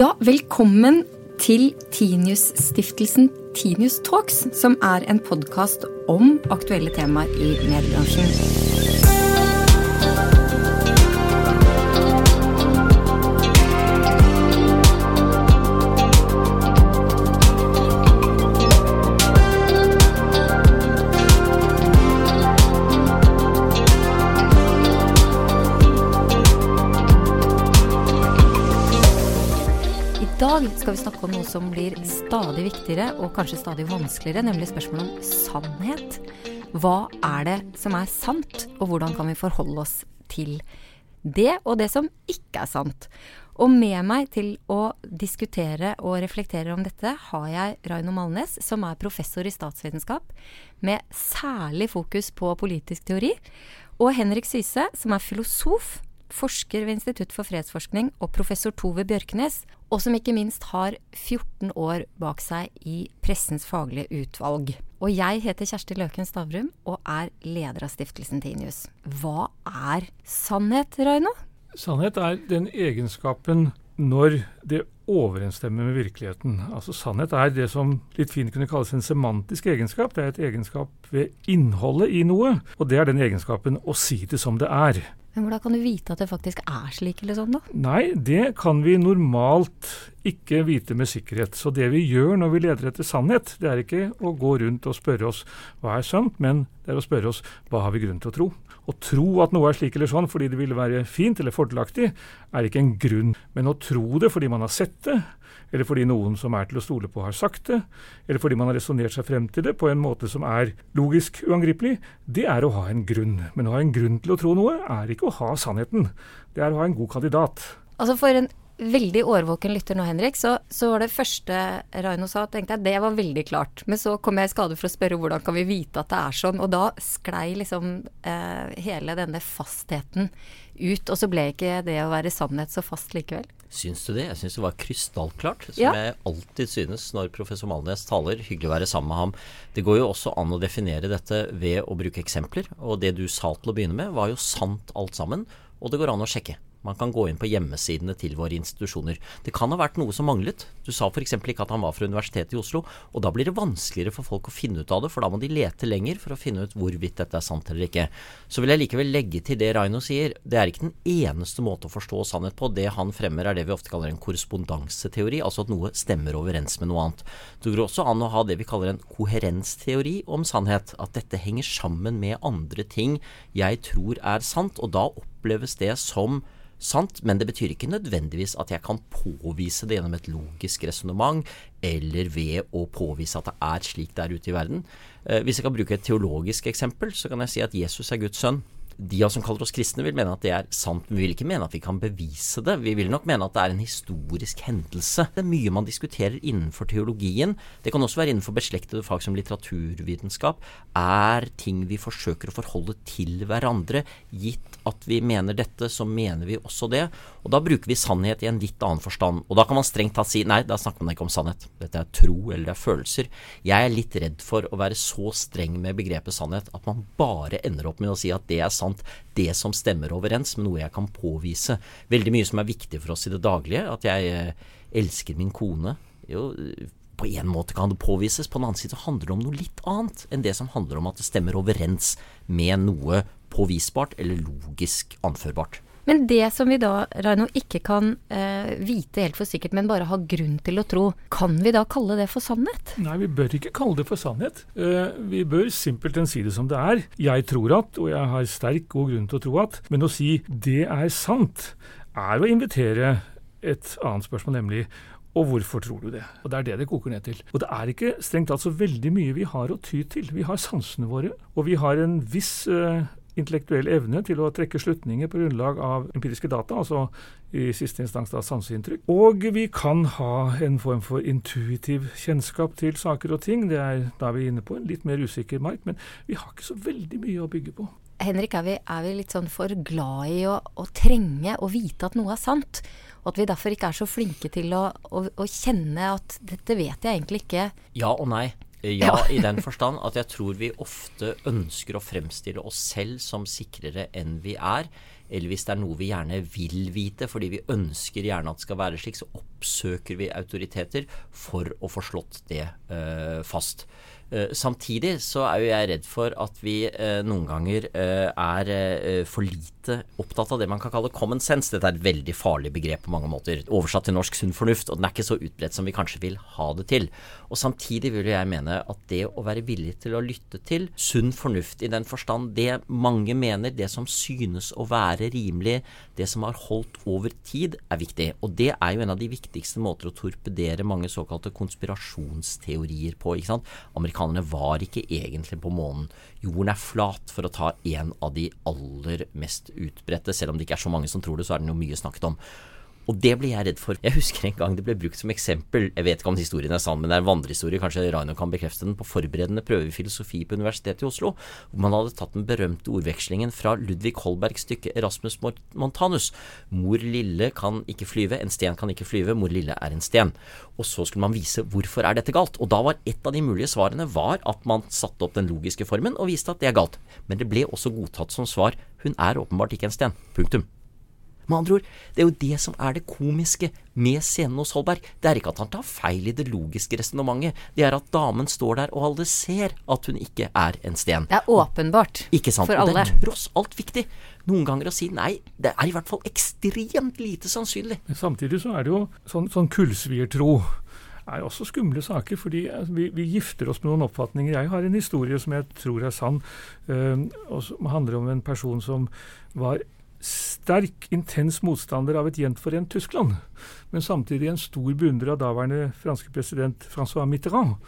Ja, velkommen til Tinius-stiftelsen Tinius Talks, som er en podkast om aktuelle temaer i mediebransjen. Som blir stadig viktigere og kanskje stadig vanskeligere, nemlig spørsmålet om sannhet. Hva er det som er sant, og hvordan kan vi forholde oss til det og det som ikke er sant? Og med meg til å diskutere og reflektere om dette har jeg Raino Malnes, som er professor i statsvitenskap med særlig fokus på politisk teori, og Henrik Syse, som er filosof forsker ved Institutt for fredsforskning, og professor Tove Bjørknes, og som ikke minst har 14 år bak seg i Pressens faglige utvalg. Og jeg heter Kjersti Løken Stavrum og er leder av stiftelsen Tinius. Hva er sannhet, Raino? Sannhet er den egenskapen når det overensstemmer med virkeligheten. Altså Sannhet er det som litt fint kunne kalles en semantisk egenskap. Det er et egenskap ved innholdet i noe, og det er den egenskapen å si det som det er. Men hvordan kan du vite at det faktisk er slik eller sånn, da? Nei, det kan vi normalt ikke vite med sikkerhet. Så det vi gjør når vi leder etter sannhet, det er ikke å gå rundt og spørre oss hva er sant, men det er å spørre oss hva har vi grunn til å tro. Å tro at noe er slik eller sånn fordi det ville være fint eller fordelaktig, er ikke en grunn. Men å tro det fordi man har sett det, eller fordi noen som er til å stole på har sagt det, eller fordi man har resonnert seg frem til det på en måte som er logisk uangripelig, det er å ha en grunn. Men å ha en grunn til å tro noe er ikke å ha sannheten. Det er å ha en god kandidat. Altså For en veldig årvåken lytter nå, Henrik, så, så var det første Raino sa, tenkte jeg, det var veldig klart. Men så kom jeg i skade for å spørre hvordan kan vi vite at det er sånn, og da sklei liksom eh, hele denne fastheten ut. Og så ble ikke det å være sannhet så fast likevel. Syns du det? Jeg syns det var krystallklart. Som Ja. jeg alltid synes når professor Malnes taler. Hyggelig å være sammen med ham. Det går jo også an å definere dette ved å bruke eksempler. Og det du sa til å begynne med, var jo sant alt sammen. Og det går an å sjekke. Man kan gå inn på hjemmesidene til våre institusjoner. Det kan ha vært noe som manglet. Du sa f.eks. ikke at han var fra Universitetet i Oslo. Og da blir det vanskeligere for folk å finne ut av det, for da må de lete lenger for å finne ut hvorvidt dette er sant eller ikke. Så vil jeg likevel legge til det Raino sier. Det er ikke den eneste måte å forstå sannhet på. Det han fremmer er det vi ofte kaller en korrespondanseteori, altså at noe stemmer overens med noe annet. Det går også an å ha det vi kaller en koherensteori om sannhet. At dette henger sammen med andre ting jeg tror er sant, og da oppleves det som sant, men det betyr ikke nødvendigvis at jeg kan påvise det gjennom et logisk resonnement, eller ved å påvise at det er slik det er ute i verden. Eh, hvis jeg kan bruke et teologisk eksempel, så kan jeg si at Jesus er Guds sønn. De av oss som kaller oss kristne, vil mene at det er sant, men vi vil ikke mene at vi kan bevise det. Vi vil nok mene at det er en historisk hendelse. Det er mye man diskuterer innenfor teologien. Det kan også være innenfor beslektede fag som litteraturvitenskap. Er ting vi forsøker å forholde til hverandre. Gitt at vi mener dette, så mener vi også det. Og da bruker vi sannhet i en litt annen forstand. Og da kan man strengt tatt si nei, da snakker man ikke om sannhet. Dette er tro eller det er følelser. Jeg er litt redd for å være så streng med begrepet sannhet at man bare ender opp med å si at det er sant, det som stemmer overens med noe jeg kan påvise. Veldig mye som er viktig for oss i det daglige. At jeg eh, elsker min kone. Jo, på en måte kan det påvises, på den annen side handler det om noe litt annet enn det som handler om at det stemmer overens med noe påvisbart eller logisk anførbart. Men det som vi da, Raino, ikke kan eh, vite helt for sikkert, men bare ha grunn til å tro, kan vi da kalle det for sannhet? Nei, vi bør ikke kalle det for sannhet. Eh, vi bør simpelthen si det som det er. Jeg tror at, og jeg har sterk god grunn til å tro at, men å si 'det er sant', er å invitere et annet spørsmål, nemlig og hvorfor tror du det? Og Det er det det koker ned til. Og det er ikke strengt tatt så veldig mye vi har å ty til. Vi har sansene våre, og vi har en viss eh, intellektuell evne til å trekke slutninger på grunnlag av empiriske data, altså i siste instans da sanseinntrykk. Og vi kan ha en form for intuitiv kjennskap til saker og ting. Det er da vi er inne på en litt mer usikker mark, men vi har ikke så veldig mye å bygge på. Henrik, er vi, er vi litt sånn for glad i å, å trenge og vite at noe er sant? Og at vi derfor ikke er så flinke til å, å, å kjenne at dette vet jeg egentlig ikke. Ja og nei. Ja, i den forstand at jeg tror vi ofte ønsker å fremstille oss selv som sikrere enn vi er. eller hvis det er noe vi gjerne vil vite fordi vi ønsker gjerne at det skal være slik, så oppsøker vi autoriteter for å få slått det uh, fast. Uh, samtidig så er jo jeg redd for at vi uh, noen ganger er for lite opptatt av det man kan kalle common sense. Dette er et veldig farlig begrep på mange måter. Oversatt til norsk sunn fornuft, og den er ikke så utbredt som vi kanskje vil ha det til. Og samtidig vil jeg mene at det å være villig til å lytte til sunn fornuft i den forstand det mange mener, det som synes å være rimelig, det som har holdt over tid, er viktig. Og det er jo en av de viktigste måter å torpedere mange såkalte konspirasjonsteorier på. ikke sant? Amerikanerne var ikke egentlig på månen. Jorden er flat, for å ta en av de aller mest utbredte. Selv om det ikke er så mange som tror det, så er den jo mye snakket om. Og det blir jeg redd for. Jeg husker en gang det ble brukt som eksempel, jeg vet ikke om historien er sann, men det er en vandrehistorie, kanskje Raino kan bekrefte den, på forberedende prøve i filosofi på Universitetet i Oslo, hvor man hadde tatt den berømte ordvekslingen fra Ludvig Holbergs stykke Erasmus Montanus. Mor lille kan ikke flyve, en sten kan ikke flyve, mor lille er en sten. Og så skulle man vise hvorfor er dette galt. Og da var et av de mulige svarene var at man satte opp den logiske formen og viste at det er galt. Men det ble også godtatt som svar hun er åpenbart ikke en sten. Punktum. Med andre ord, det er jo det som er det komiske med scenen hos Holberg. Det er ikke at han tar feil i det logiske resonnementet, det er at damen står der og alle ser at hun ikke er en sten. Det er åpenbart ikke sant? for alle. Og det er tross alt viktig noen ganger å si nei. Det er i hvert fall ekstremt lite sannsynlig. Men samtidig så er det jo sånn, sånn kullsviertro er også skumle saker, fordi altså, vi, vi, gifter oss med noen oppfatninger. Jeg har en historie som jeg tror er sann, øh, og som handler om en person som var sterk, intens motstander av et gjenforent Tyskland, men samtidig en stor beundrer av daværende franske president Francois Mitterrand.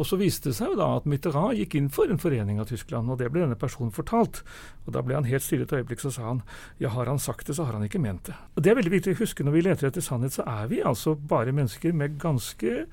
Og så viste det seg jo da at Mitterrand gikk inn for en forening av Tyskland, og det ble denne personen fortalt. Og Da ble han helt stille et øyeblikk, så sa han ja, har han sagt det, så har han ikke ment det. Og Det er veldig viktig å huske når vi leter etter sannhet, så er vi altså bare mennesker med ganske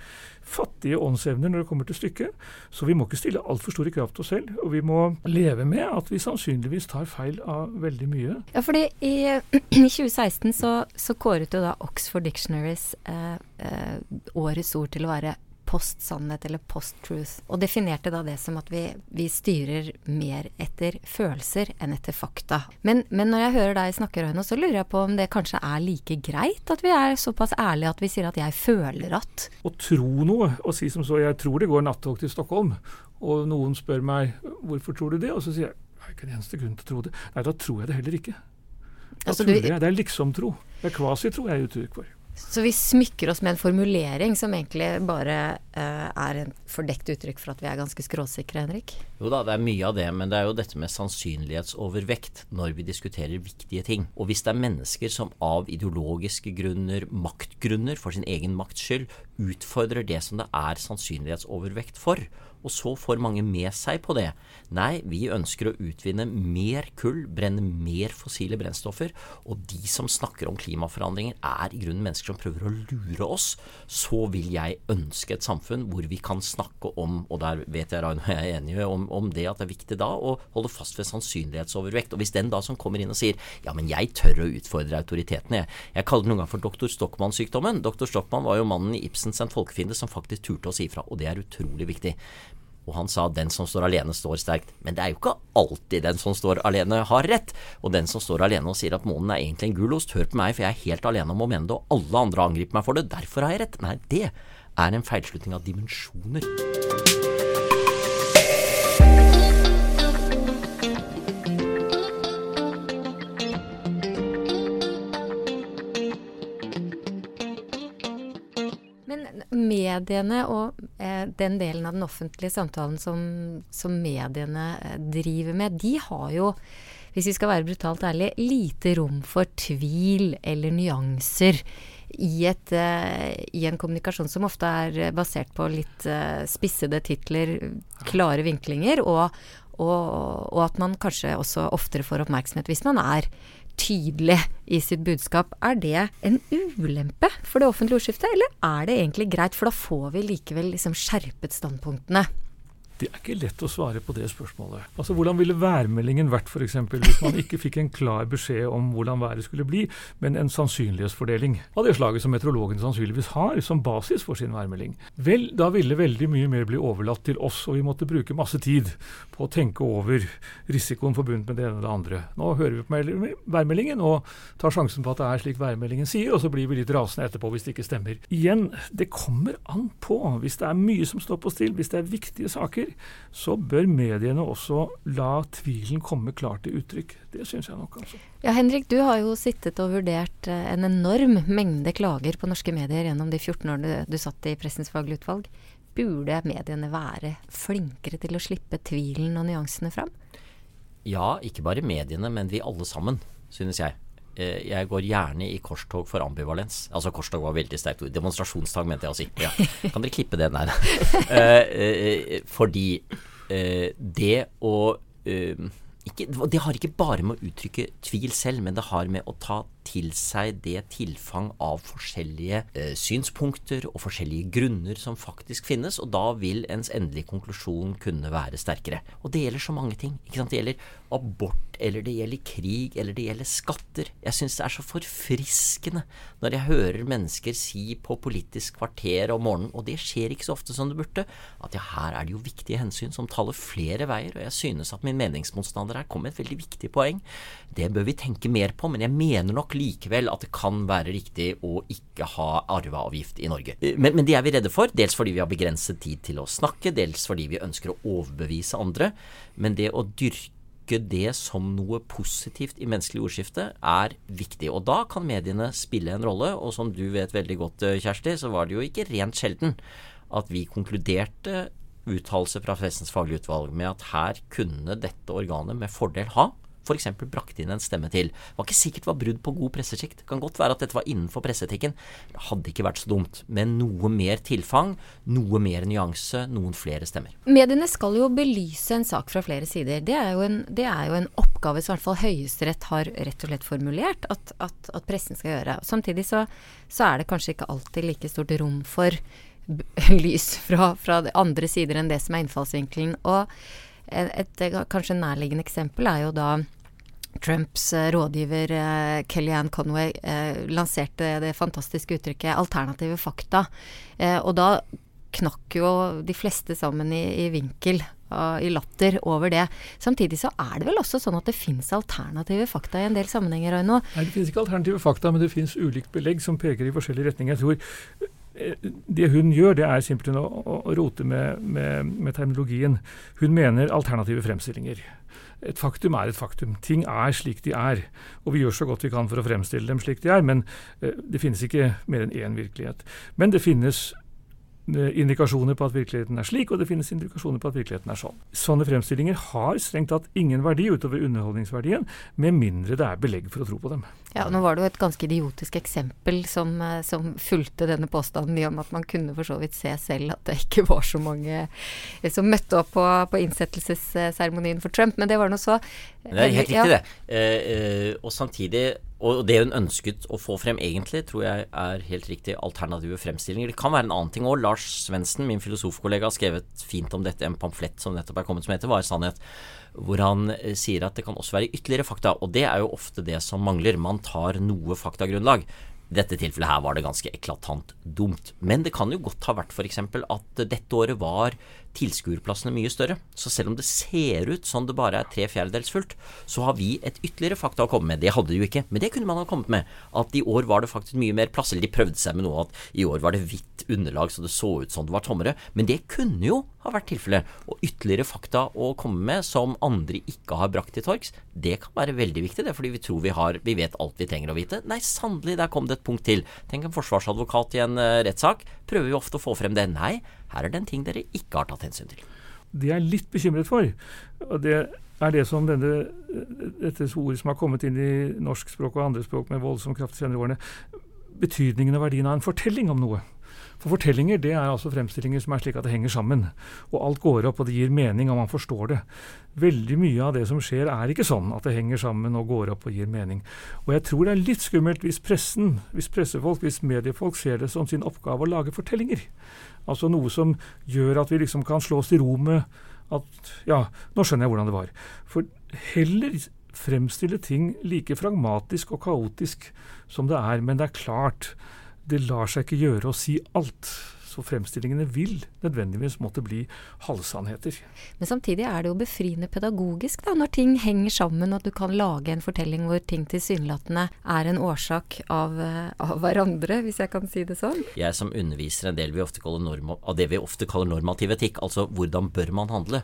fattige åndsevner når det kommer til stykket. Så vi må ikke stille altfor store krav til oss selv, og vi må leve med at vi sannsynligvis tar feil av veldig mye. Ja, fordi i, i 2016 så, så, kåret jo da Oxford Dictionaries eh, eh, årets ord til å være post-sannhet eller post-truth. Og definerte da det som at vi, vi, styrer mer etter følelser enn etter fakta. Men, men når jeg hører deg snakke, Røyno, så lurer jeg på om det kanskje er like greit at vi er såpass ærlige at vi sier at jeg føler at Å tro noe, og si som så jeg tror det går nattog til Stockholm, og noen spør meg hvorfor tror du det, og så sier jeg det er ikke en eneste grunn til å tro det. Nei, da tror jeg det heller ikke. Da altså, tror jeg, Det er liksom-tro. Det er kvasitro jeg er uttrykk for. Så vi smykker oss med en formulering som egentlig bare uh, er en fordekt uttrykk for at vi er ganske skråsikre, Henrik? Jo da, det er mye av det, men det er jo dette med sannsynlighetsovervekt når vi diskuterer viktige ting. Og hvis det er mennesker som av ideologiske grunner, maktgrunner, for sin egen makts skyld, utfordrer det som det er sannsynlighetsovervekt for, og så får mange med seg på det. Nei, vi ønsker å utvinne mer kull, brenne mer fossile brennstoffer. Og de som snakker om klimaforandringer er i grunnen mennesker som prøver å lure oss. Så vil jeg ønske et samfunn hvor vi kan snakke om, og der vet jeg Raino jeg er enige om, om, det at det er viktig da å holde fast ved sannsynlighetsovervekt. Og hvis den da som kommer inn og sier ja, men jeg tør å utfordre autoritetene, jeg, jeg kaller det noen gang for doktor Stockmann-sykdommen. Doktor Stockmann var jo mannen i Ibsens En folkefiende som faktisk turte å si ifra, og det er utrolig viktig. Og han sa 'den som står alene, står sterkt'. Men det er jo ikke alltid den som står alene, har rett. Og den som står alene og sier at månen er egentlig en gulost, hør på meg, for jeg er helt alene om å mene det, og alle andre angriper meg for det, derfor har jeg rett. Nei, det er en feilslutning av dimensjoner. mediene og den delen av den offentlige samtalen som, som, mediene eh, driver med, de har jo, hvis vi skal være brutalt ærlige, lite rom for tvil eller nyanser. I, et, uh, I, en kommunikasjon som ofte er basert på litt spissede titler, klare vinklinger, og, og, og, at man kanskje også oftere får oppmerksomhet hvis man er tydelig i sitt budskap. Er det en ulempe for det offentlige ordskiftet, eller er det egentlig greit? For da får vi likevel liksom skjerpet standpunktene. Det er ikke lett å svare på det spørsmålet. Altså, Hvordan ville værmeldingen vært for eksempel, hvis man ikke fikk en klar beskjed om hvordan været skulle bli, men en sannsynlighetsfordeling av det slaget som meteorologene sannsynligvis har som basis for sin værmelding? Vel, da ville veldig mye mer bli overlatt til oss, og vi måtte bruke masse tid på å tenke over risikoen forbundet med det ene og det andre. Nå hører vi på værmeldingen og tar sjansen på at det er slik værmeldingen sier, og så blir vi litt rasende etterpå hvis det ikke stemmer. Igjen, det kommer an på. Hvis det er mye som står på still, hvis det er viktige saker, så bør mediene også la tvilen komme klart til uttrykk. Det syns jeg nok, altså. Ja, Henrik, du har jo sittet og vurdert eh, en enorm mengde klager på norske medier gjennom de 14 årene du, du satt i Pressens faglige utvalg. Burde mediene være flinkere til å slippe tvilen og nyansene fram? Ja, ikke bare mediene, men vi alle sammen, synes jeg. Eh, jeg går gjerne i korstog for ambivalens. Altså korstog var veldig sterkt ord. Demonstrasjonstog mente jeg å si. Ja. Kan dere klippe det? Nei uh, fordi uh, det å ikke, Det har ikke bare med å uttrykke tvil selv, men det har med å ta til seg det tilfang av forskjellige eh, synspunkter og forskjellige grunner som faktisk finnes, og da vil ens endelige konklusjon kunne være sterkere. Og det gjelder så mange ting. ikke sant? Det gjelder abort, eller det gjelder krig, eller det gjelder skatter. Jeg syns det er så forfriskende når jeg hører mennesker si på Politisk kvarter om morgenen, og det skjer ikke så ofte som det burde, at ja, her er det jo viktige hensyn som taler flere veier, og jeg synes at min meningsmotstander her kom med et veldig viktig poeng. Det bør vi tenke mer på, men jeg mener nok likevel at det kan være riktig å ikke ha arveavgift i Norge. Men, men det er vi redde for, dels fordi vi har begrenset tid til å snakke, dels fordi vi ønsker å overbevise andre. Men det å dyrke det som noe positivt i menneskelig ordskifte er viktig. Og da kan mediene spille en rolle, og som du vet veldig godt, eh, Kjersti, så var det jo ikke rent sjelden at vi konkluderte uttalelse fra Pressens faglige utvalg med at her kunne dette organet med fordel ha f.eks. brakte inn en stemme til. Det var ikke sikkert det var brudd på god pressesikt. Det kan godt være at dette var innenfor presseetikken. Det hadde ikke vært så dumt. Men noe mer tilfang, noe mer nyanse, noen flere stemmer. Mediene skal jo belyse en sak fra flere sider. Det er jo en, er jo en oppgave som i hvert fall Høyesterett har rett og slett formulert at, at, at pressen skal gjøre. Samtidig så, så er det kanskje ikke alltid like stort rom for lys fra, fra andre sider enn det som er innfallsvinkelen. Og et, et kanskje nærliggende eksempel er jo da Trumps eh, rådgiver eh, Kellyanne Conway eh, lanserte det fantastiske uttrykket 'alternative fakta'. og da knakk jo de fleste sammen i, i vinkel i latter over det. Samtidig så er det vel også sånn at det fins alternative fakta i en del sammenhenger, Roino? Nei, det finnes ikke alternative fakta, men det finnes ulikt belegg som peker i forskjellige retninger. Jeg tror det hun gjør, det er simpelthen å, å rote med, med, med, terminologien. Hun mener alternative fremstillinger et faktum er et faktum. Ting er slik de er. Og vi gjør så godt vi kan for å fremstille dem slik de er, men eh, det finnes ikke mer enn én virkelighet. Men det finnes indikasjoner på at virkeligheten er slik, og det finnes indikasjoner på at virkeligheten er sånn. Sånne fremstillinger har strengt tatt ingen verdi utover underholdningsverdien, med mindre det er belegg for å tro på dem. Ja, Nå var det jo et ganske idiotisk eksempel som, eh, som fulgte denne påstanden i om at man kunne for så vidt se selv at det ikke var så mange eh, som møtte opp på, på innsettelsesseremonien for Trump, men det var nå så. Det er helt riktig, det. Eh, eh, og samtidig og det hun ønsket å få frem egentlig, tror jeg er helt riktig alternative fremstillinger. Det kan være en annen ting òg. Lars Svendsen, min filosofkollega, har skrevet fint om dette, en pamflett som nettopp er kommet som heter 'Hva er sannhet?' Hvor han eh, sier at det kan også være ytterligere fakta. Og det er jo ofte det som mangler. Man tar noe faktagrunnlag. I dette tilfellet her var det ganske eklatant dumt. Men det kan jo godt ha vært f.eks. at dette året var tilskuerplassene mye større. Så selv om det ser ut som det bare er tre fjerdedels fullt, så har vi et ytterligere fakta å komme med. Det hadde de jo ikke, men det kunne man ha kommet med. At i år var det faktisk mye mer plass. Eller de prøvde seg med noe at i år var det hvitt underlag, så det så ut som det var tommere. Men det kunne jo ha vært tilfellet. Og ytterligere fakta å komme med som andre ikke har brakt til torgs, det kan være veldig viktig, det, er fordi vi tror vi, har, vi vet alt vi trenger å vite. Nei, sannelig, der kom det et punkt til. Tenk en forsvarsadvokat i en uh, rettssak. Prøver vi ofte å få frem det. Nei, her er det en ting dere ikke har tatt hensyn til. Det jeg er litt bekymret for, og det er det som denne, dette ordet som har kommet inn i norsk språk og andre språk med voldsom kraft de senere årene, betydningen og verdien av en fortelling om noe. For fortellinger det er altså fremstillinger som er slik at det henger sammen. Og alt går opp, og det gir mening, og man forstår det. Veldig mye av det som skjer er ikke sånn at det henger sammen og går opp og gir mening. Og jeg tror det er litt skummelt hvis pressen, hvis pressefolk, hvis mediefolk ser det som sin oppgave å lage fortellinger. Altså noe som gjør at vi liksom kan slå oss til ro med at Ja, nå skjønner jeg hvordan det var. For heller fremstille ting like fragmatisk og kaotisk som det er. Men det er klart, det lar seg ikke gjøre å si alt. Så fremstillingene vil nødvendigvis måtte bli halvsannheter. Men samtidig er det jo befriende pedagogisk da, når ting henger sammen, at du kan lage en fortelling hvor ting tilsynelatende er en årsak av, eh, av, hverandre, hvis jeg kan si det sånn. Jeg som underviser en del vi av det vi ofte kaller normativ etikk, altså hvordan bør man handle,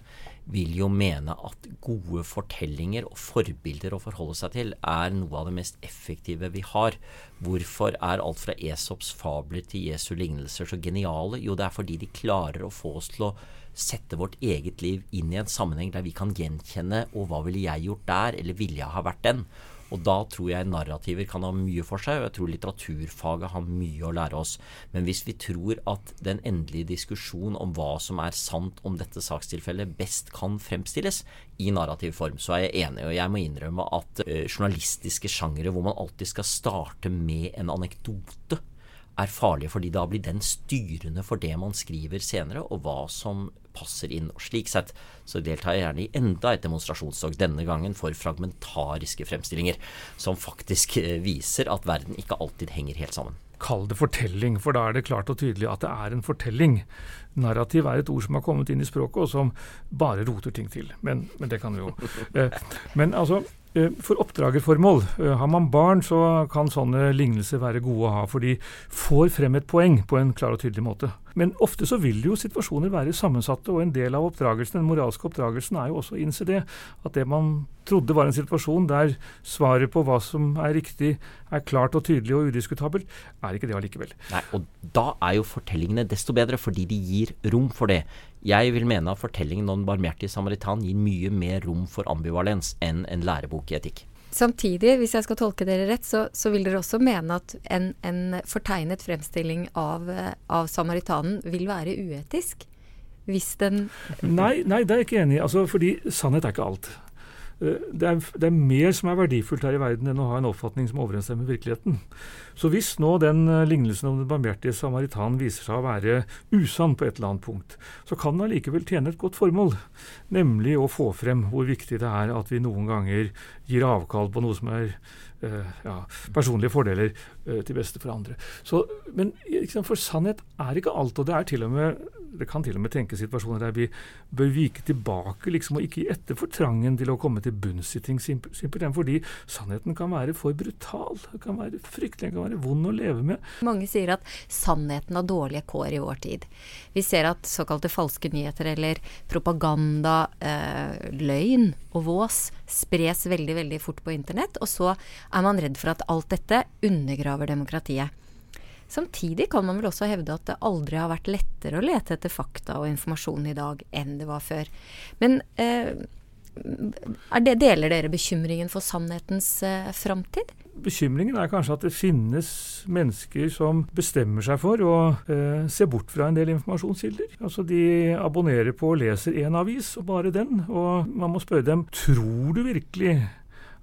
vil jo mene at gode fortellinger og forbilder å forholde seg til er noe av det mest effektive vi har. Hvorfor er alt fra Esops fabler til Jesu lignelser så geniale? Jo, det er fordi de klarer å få oss til å sette vårt eget liv inn i en sammenheng der vi kan gjenkjenne og hva ville jeg gjort der, eller ville jeg ha vært den? Og da tror jeg narrativer kan ha mye for seg, og jeg tror litteraturfaget har mye å lære oss. Men hvis vi tror at den endelige diskusjonen om hva som er sant om dette sakstilfellet, best kan fremstilles i narrativ form, så er jeg enig. Og jeg må innrømme at uh, journalistiske sjangere hvor man alltid skal starte med en anekdote, er farlige, fordi da blir den styrende for det man skriver senere, og hva som passer inn. Og slik sett så deltar jeg gjerne i enda et demonstrasjonstog, denne gangen for fragmentariske fremstillinger, som faktisk eh, viser at verden ikke alltid henger helt sammen. Kall det fortelling, for da er det klart og tydelig at det er en fortelling. Narrativ er et ord som har kommet inn i språket, og som bare roter ting til. Men, men det kan vi jo. Eh, men altså, for oppdragerformål, eh, har man barn, så kan sånne lignelser være gode å ha, for de får frem et poeng på en klar og tydelig måte. Men ofte så vil jo situasjoner være sammensatte, og en del av oppdragelsen, den moralske oppdragelsen er jo også å innse det. At det man trodde var en situasjon der svaret på hva som er riktig, er klart og tydelig og udiskutabelt, er ikke det allikevel. Nei, og da er jo fortellingene desto bedre, fordi de gir rom for det. Jeg vil mene at fortellingen om den barmhjertige samaritan gir mye mer rom for ambivalens enn en lærebok i etikk. Samtidig, hvis jeg skal tolke dere rett, så, så vil dere også mene at en, en fortegnet fremstilling av, av, samaritanen vil være uetisk? Hvis den Nei, nei, det er jeg ikke enig i. Altså, fordi sannhet er ikke alt. Eh, det er, det er, mer som er verdifullt her i verden enn å ha en oppfatning som overensstemmer virkeligheten. Så hvis nå den uh, lignelsen om den barmhjertige samaritan viser seg å være usann på et eller annet punkt, så kan den allikevel tjene et godt formål, nemlig å få frem hvor viktig det er at vi noen ganger gir avkall på noe som er uh, ja, personlige fordeler til beste for andre. Så, men for sannhet er ikke alt, og det er til og med det kan til og med tenkes situasjoner der vi bør vike tilbake liksom, og ikke gi etter for trangen til å komme til bunns i ting, simpelthen fordi sannheten kan være for brutal. Det kan være fryktelig, den kan være vond å leve med. Mange sier at sannheten har dårlige kår i vår tid. Vi ser at såkalte falske nyheter eller propaganda, eh, løgn og vås spres veldig, veldig fort på internett, og så er man redd for at alt dette undergraver demokratiet. Samtidig kan man vel også hevde at det aldri har vært lettere å lete etter fakta og informasjon i dag enn det var før. Men eh, det, deler dere bekymringen for sannhetens eh, framtid? Bekymringen er kanskje at det finnes mennesker som bestemmer seg for å eh, se bort fra en del informasjonskilder. Altså De abonnerer på og leser én avis, og bare den. Og man må spørre dem tror du virkelig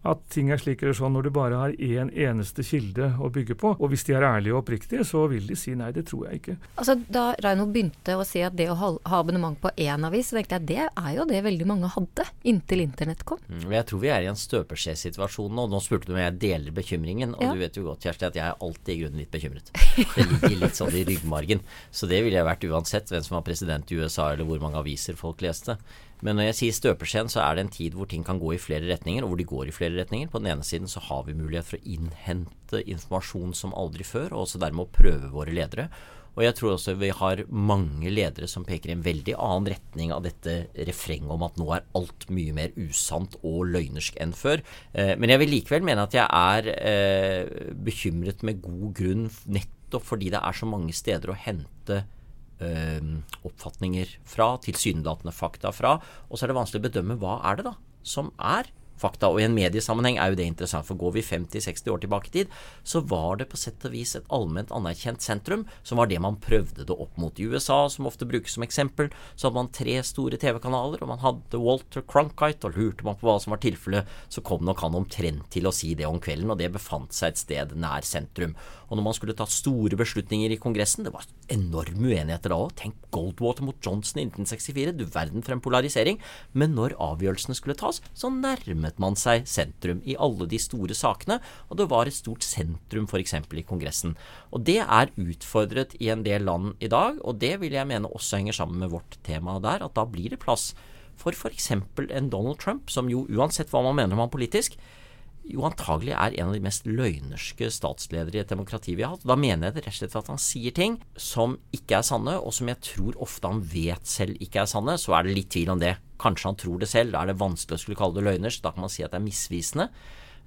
at ting er slik eller sånn når du bare har én eneste kilde å bygge på. Og hvis de er ærlige og oppriktige, så vil de si nei, det tror jeg ikke. Altså Da Reino begynte å si at det å ha abonnement på én avis, så tenkte jeg at det er jo det veldig mange hadde inntil internett kom. Mm, jeg tror vi er i en støpeskjesituasjon nå. Nå spurte du om jeg deler bekymringen, og ja. du vet jo godt Kjersti at jeg er alltid i grunnen litt bekymret. Det ligger litt sånn i ryggmargen. Så det ville jeg vært uansett hvem som var president i USA eller hvor mange aviser folk leste. Men når jeg sier støpeskjeen, så er det en tid hvor ting kan gå i flere retninger, og hvor de går i flere retninger. På den ene siden så har vi mulighet for å innhente informasjon som aldri før, og også dermed å prøve våre ledere. Og jeg tror også vi har mange ledere som peker i en veldig annen retning av dette refrenget om at nå er alt mye mer usant og løgnersk enn før. Eh, men jeg vil likevel mene at jeg er eh, bekymret med god grunn nettopp fordi det er så mange steder å hente øh, oppfatninger fra, tilsynelatende fakta fra. Og så er det vanskelig å bedømme hva er det da som er fakta. Og i en mediesammenheng er jo det interessant, for går vi 50-60 år tilbake i tid, så var det på sett og vis et allment anerkjent sentrum, som var det man prøvde det opp mot. I USA, som ofte brukes som eksempel, så hadde man tre store TV-kanaler, og man hadde Walter Cronkite, og lurte man på hva som var tilfellet, så kom nok han omtrent til å si det om kvelden, og det befant seg et sted nær sentrum. Og når man skulle ta store beslutninger i Kongressen, det var enorme uenigheter da òg. Tenk Goldwater mot Johnson i 1964, du verden for en polarisering. Men når avgjørelsene skulle tas, så nærmet man seg sentrum i alle de store sakene, og det var et stort sentrum f.eks. i Kongressen. Og det er utfordret i en del land i dag, og det vil jeg mene også henger sammen med vårt tema der, at da blir det plass for f.eks. en Donald Trump, som jo uansett hva man mener om han politisk, jo antagelig er en av de mest løgnerske statsledere i et demokrati vi har hatt. Da mener jeg det rett og slett at han sier ting som ikke er sanne, og som jeg tror ofte han vet selv ikke er sanne. Så er det litt tvil om det. Kanskje han tror det selv. Da er det vanskelig å skulle kalle det løgners. Da kan man si at det er misvisende.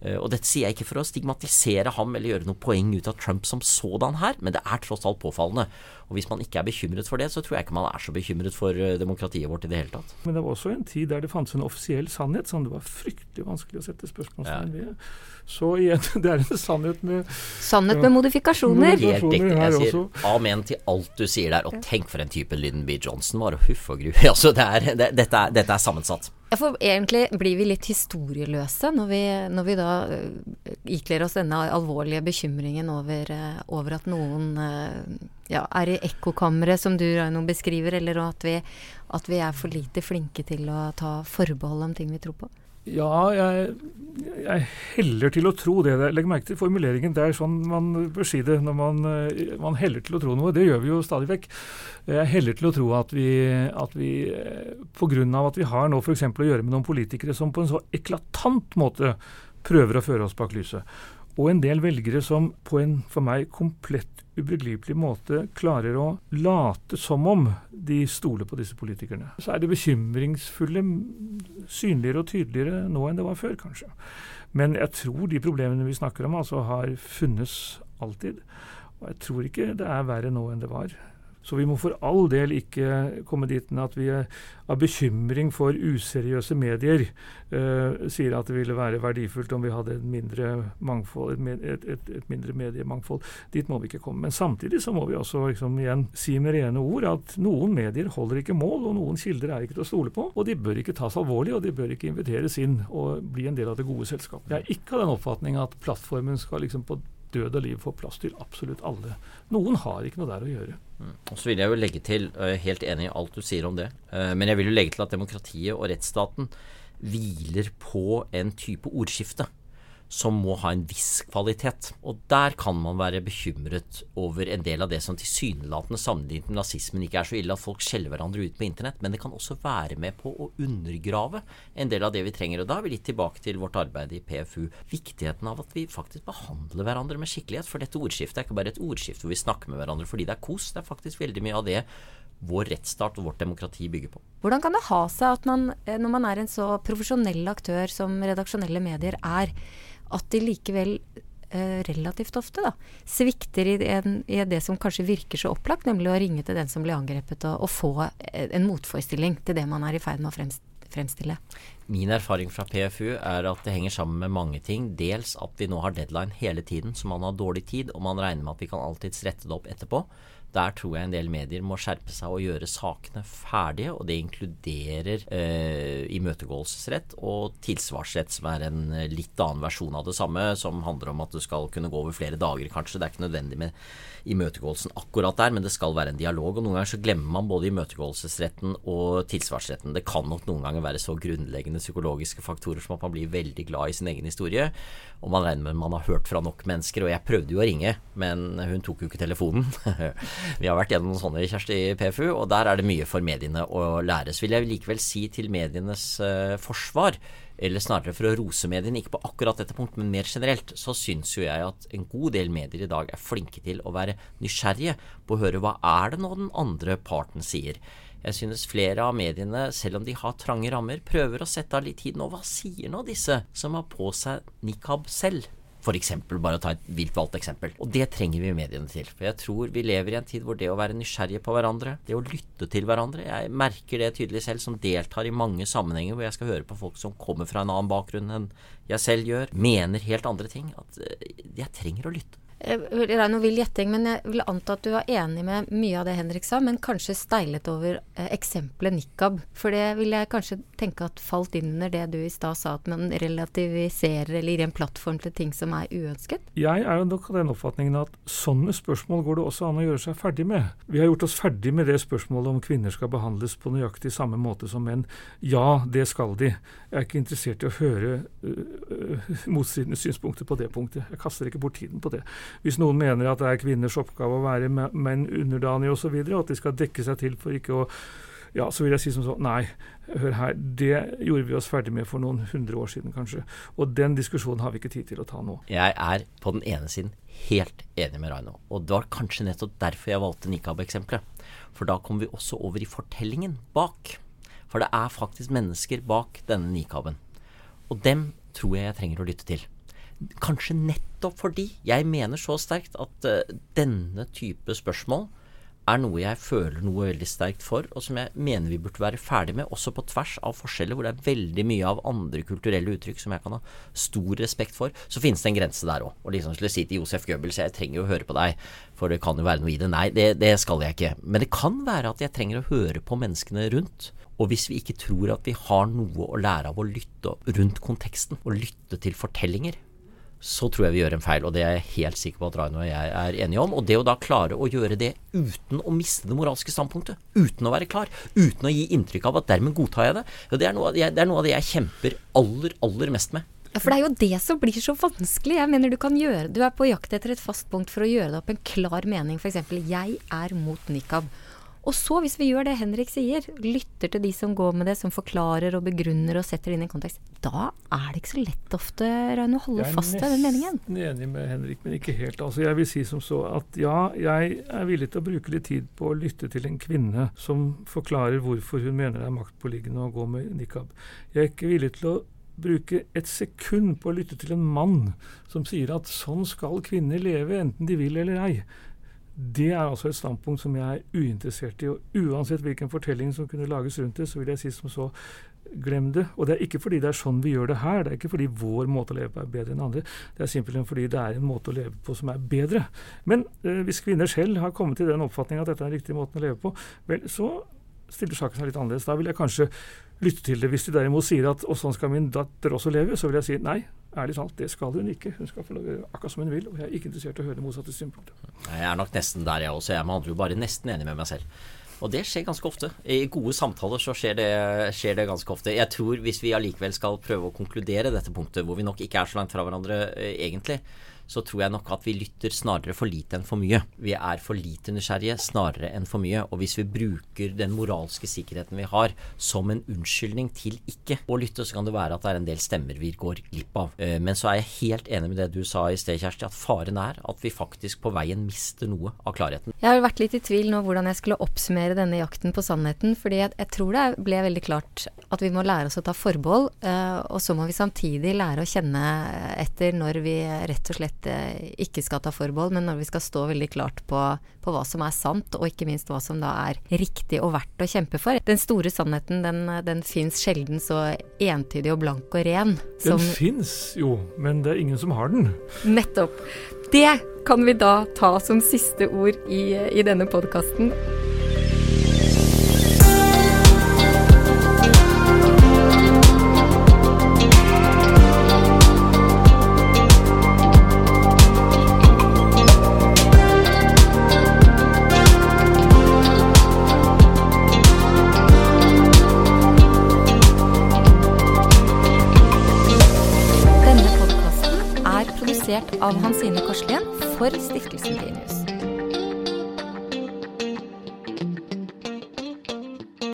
Eh, og dette sier jeg ikke for å stigmatisere ham eller gjøre noe poeng ut av Trump som sådan her, men det er tross alt påfallende. Og hvis man ikke er bekymret for det, så tror jeg ikke man er så bekymret for eh, demokratiet vårt i det hele tatt. Men det var også en tid der det fantes en offisiell sannhet som det var fryktelig vanskelig å sette spørsmålstegn ved. Ja. Så igjen, det er en sannhet med Sannhet med ja, modifikasjoner. Helt riktig. Jeg sier også. amen til alt du sier der. Og tenk for en type Lyndon B. Johnson var, og huff og gru. Altså, det er, det, dette, er, dette er sammensatt. Ja, for egentlig blir vi litt historieløse når vi, når vi da uh, ikler oss denne alvorlige bekymringen over, uh, over at noen uh, ja, er i ekkokammeret, som du Raino beskriver, eller at vi, at vi er for lite flinke til å ta forbehold om ting vi tror på. Ja, jeg, jeg, heller til å tro det. Legg merke til formuleringen. Det er sånn man bør si det når man, eh, man, heller til å tro noe. Det gjør vi jo stadig vekk. Jeg heller til å tro at vi, at vi eh, pga. at vi har nå f.eks. å gjøre med noen politikere som på en så eklatant måte prøver å føre oss bak lyset, og en del velgere som på en for meg komplett ubegripelig måte klarer å late som om de stoler på disse politikerne. Så er det bekymringsfulle synligere og tydeligere nå enn det var før, kanskje. Men jeg tror de problemene vi snakker om, altså har funnes alltid. Og jeg tror ikke det er verre nå enn det var. Så vi må for all del ikke komme dit at vi av bekymring for useriøse medier uh, sier at det ville være verdifullt om vi hadde et mindre, mangfold, et, et, et mindre mediemangfold. Dit må vi ikke komme. Men samtidig så må vi også liksom, igjen si med rene ord at noen medier holder ikke mål, og noen kilder er ikke til å stole på. Og de bør ikke tas alvorlig, og de bør ikke inviteres inn og bli en del av det gode selskapet. Jeg er ikke av den oppfatning at plattformen skal liksom på død og liv får plass til absolutt alle. Noen har ikke noe der å gjøre. Mm. Og så vil jeg jo legge til, jeg er helt enig i alt du sier om det, uh, men jeg vil jo legge til at demokratiet og rettsstaten hviler på en type ordskifte som må ha en viss kvalitet. Og der kan man være bekymret over en del av det som tilsynelatende sammenlignet med nazismen ikke er så ille at folk skjeller hverandre ut på internett, men det kan også være med på å undergrave en del av det vi trenger. Og da er vi litt tilbake til vårt arbeid i PFU. Viktigheten av at vi faktisk behandler hverandre med skikkelighet. For dette ordskiftet er ikke bare et ordskifte hvor vi snakker med hverandre fordi det er kos. Det er faktisk veldig mye av det vår rettsstat og vårt demokrati bygger på. Hvordan kan det ha seg at man, eh, når man er en så profesjonell aktør som redaksjonelle medier er, at de likevel eh, relativt ofte da, svikter i, en, i, det som kanskje virker så opplagt, nemlig å ringe til den som blir angrepet, og, og få en motforestilling til det man er i ferd med å fremstille. Min erfaring fra PFU er at det henger sammen med mange ting. Dels at vi nå har deadline hele tiden, så man har dårlig tid, og man regner med at vi kan alltids rette det opp etterpå. Der tror jeg en del medier må skjerpe seg og gjøre sakene ferdige, og det inkluderer eh, imøtegåelsesrett og tilsvarsrett, som er en eh, litt annen versjon av det samme, som handler om at du skal kunne gå over flere dager, kanskje. Det er ikke nødvendig med imøtegåelsen akkurat der, men det skal være en dialog. og Noen ganger så glemmer man både imøtegåelsesretten og tilsvarsretten. Det kan nok noen ganger være så grunnleggende psykologiske faktorer som at man blir veldig glad i sin egen historie, og man regner med man har hørt fra nok mennesker. Og jeg prøvde jo å ringe, men hun tok jo ikke telefonen. Vi har vært gjennom noen sånne, Kjersti i PFU, og der er det mye for mediene å lære. Så vil jeg likevel si til medienes uh, forsvar, eller snarere for å rose mediene, ikke på akkurat dette punktet, men mer generelt, så syns jo jeg at en god del medier i dag er flinke til å være nysgjerrige på å høre hva er det nå den andre parten sier. Jeg synes flere av mediene, selv om de har trange rammer, prøver å sette av litt tid nå. Hva sier nå disse som har på seg nikab selv? F.eks. bare å ta et vilt valgt eksempel. Og det trenger vi mediene til. For jeg tror vi lever i en tid hvor det å være nysgjerrige på hverandre, det å lytte til hverandre Jeg merker det tydelig selv, som deltar i mange sammenhenger hvor jeg skal høre på folk som kommer fra en annen bakgrunn enn jeg selv gjør, mener helt andre ting. At eh, jeg trenger å lytte. Reino er noe vill gjetting, men jeg vil anta at du er enig med mye av det Henrik sa, men kanskje steilet over eh, eksempelet nikab. For det vil jeg kanskje tenke at falt inn under det du i stad sa, at man relativiserer eller gir en plattform til ting som er uønsket? Jeg er nok av den oppfatningen at sånne spørsmål går det også an å gjøre seg ferdig med. Vi har gjort oss ferdig med det spørsmålet om kvinner skal behandles på nøyaktig samme måte som menn. Ja, det skal de. Jeg er ikke interessert i å høre uh, motstridende synspunkter på det punktet. Jeg kaster ikke bort tiden på det. Hvis noen mener at det er kvinners oppgave å være menn underdanige osv., og, og at de skal dekke seg til for ikke å ja, så vil jeg si som så Nei, hør her. Det gjorde vi oss ferdig med for noen hundre år siden, kanskje. Og den diskusjonen har vi ikke tid til å ta nå. Jeg er på den ene siden helt enig med Raino. Og det var kanskje nettopp derfor jeg valgte nikab-eksempelet. For da kom vi også over i fortellingen bak. For det er faktisk mennesker bak denne nikaben. Og dem tror jeg jeg trenger å lytte til. Kanskje nettopp fordi jeg mener så sterkt at uh, denne type spørsmål er noe jeg føler noe veldig sterkt for, og som jeg mener vi burde være ferdig med, også på tvers av forskjeller, hvor det er veldig mye av andre kulturelle uttrykk som jeg kan ha stor respekt for. Så finnes det en grense der òg. Og liksom skulle si til Josef Goebbels jeg trenger jo å høre på deg, for det kan jo være noe i det. Nei, det, det skal jeg ikke. Men det kan være at jeg trenger å høre på menneskene rundt. Og hvis vi ikke tror at vi har noe å lære av å lytte rundt konteksten, og lytte til fortellinger, så tror jeg vi gjør en feil. Og det er jeg helt sikker på at Raino og jeg er enige om. Og det å da klare å gjøre det uten å miste det moralske standpunktet, uten å være klar, uten å gi inntrykk av at dermed godtar jeg det, det er, jeg, det noe av det jeg kjemper aller, aller mest med. Ja, For det er jo det som blir så vanskelig. Jeg mener Du kan gjøre, du er på jakt etter et fast punkt for å gjøre det opp en klar mening. F.eks.: Jeg er mot nikab. Og så, hvis vi gjør det Henrik sier, lytter til de som går med det, som forklarer og begrunner og setter det inn i kontekst, da er det ikke så lett ofte Raune, å holde fast ved den meningen. Jeg er nesten enig med Henrik, men ikke helt. Altså, jeg vil si som så at ja, jeg er villig til å bruke litt tid på å lytte til en kvinne som forklarer hvorfor hun mener det er maktpåliggende å gå med nikab. Jeg er ikke villig til å bruke et sekund på å lytte til en mann som sier at sånn skal kvinner leve, enten de vil eller ei. Det er altså et standpunkt som jeg er uinteressert i. og Uansett hvilken fortelling som kunne lages rundt det, så vil jeg si som så glem det. Og det er ikke fordi det er sånn vi gjør det her. Det er ikke fordi vår måte å leve på er bedre enn andre. Det er simpelthen fordi det er en måte å leve på som er bedre. Men eh, hvis kvinner selv har kommet til den oppfatning at dette er den riktige måten å leve på, vel, så stiller saken seg litt annerledes. Da vil jeg kanskje lytte til det. Hvis de derimot sier at og sånn skal min datter også leve, så vil jeg si nei, ærlig talt, det skal hun ikke. Hun skal få lov akkurat som hun vil, og jeg er ikke interessert i å høre det motsatte synspunktet. Jeg er nok nesten der, jeg også. Jeg er med andre ord bare nesten enig med meg selv. Og det skjer ganske ofte. I gode samtaler så skjer det, skjer det, ganske ofte. Jeg tror hvis vi allikevel skal prøve å konkludere dette punktet, hvor vi nok ikke er så langt fra hverandre eh, egentlig, så tror jeg nok at vi lytter snarere for lite enn for mye. Vi er for lite nysgjerrige snarere enn for mye. Og hvis vi bruker den moralske sikkerheten vi har som en unnskyldning til ikke å lytte, så kan det være at det er en del stemmer vi går glipp av. Eh, men så er jeg helt enig med det du sa i sted, Kjersti, at faren er at vi faktisk på veien mister noe av klarheten. Jeg har vært litt i tvil nå hvordan jeg skulle oppsummere denne jakten på sannheten, fordi jeg, jeg tror det ble veldig klart at vi må lære oss å ta forbehold, eh, og så må vi samtidig lære å kjenne etter når vi rett og slett ikke skal ta forbehold, men når vi skal stå veldig klart på, på, hva som er sant, og ikke minst hva som da er riktig og verdt å kjempe for. Den store sannheten, den, den fins sjelden så entydig og blank og ren. Den fins jo, men det er ingen som har den. Nettopp. Det kan vi da ta som siste ord i, i denne podkasten.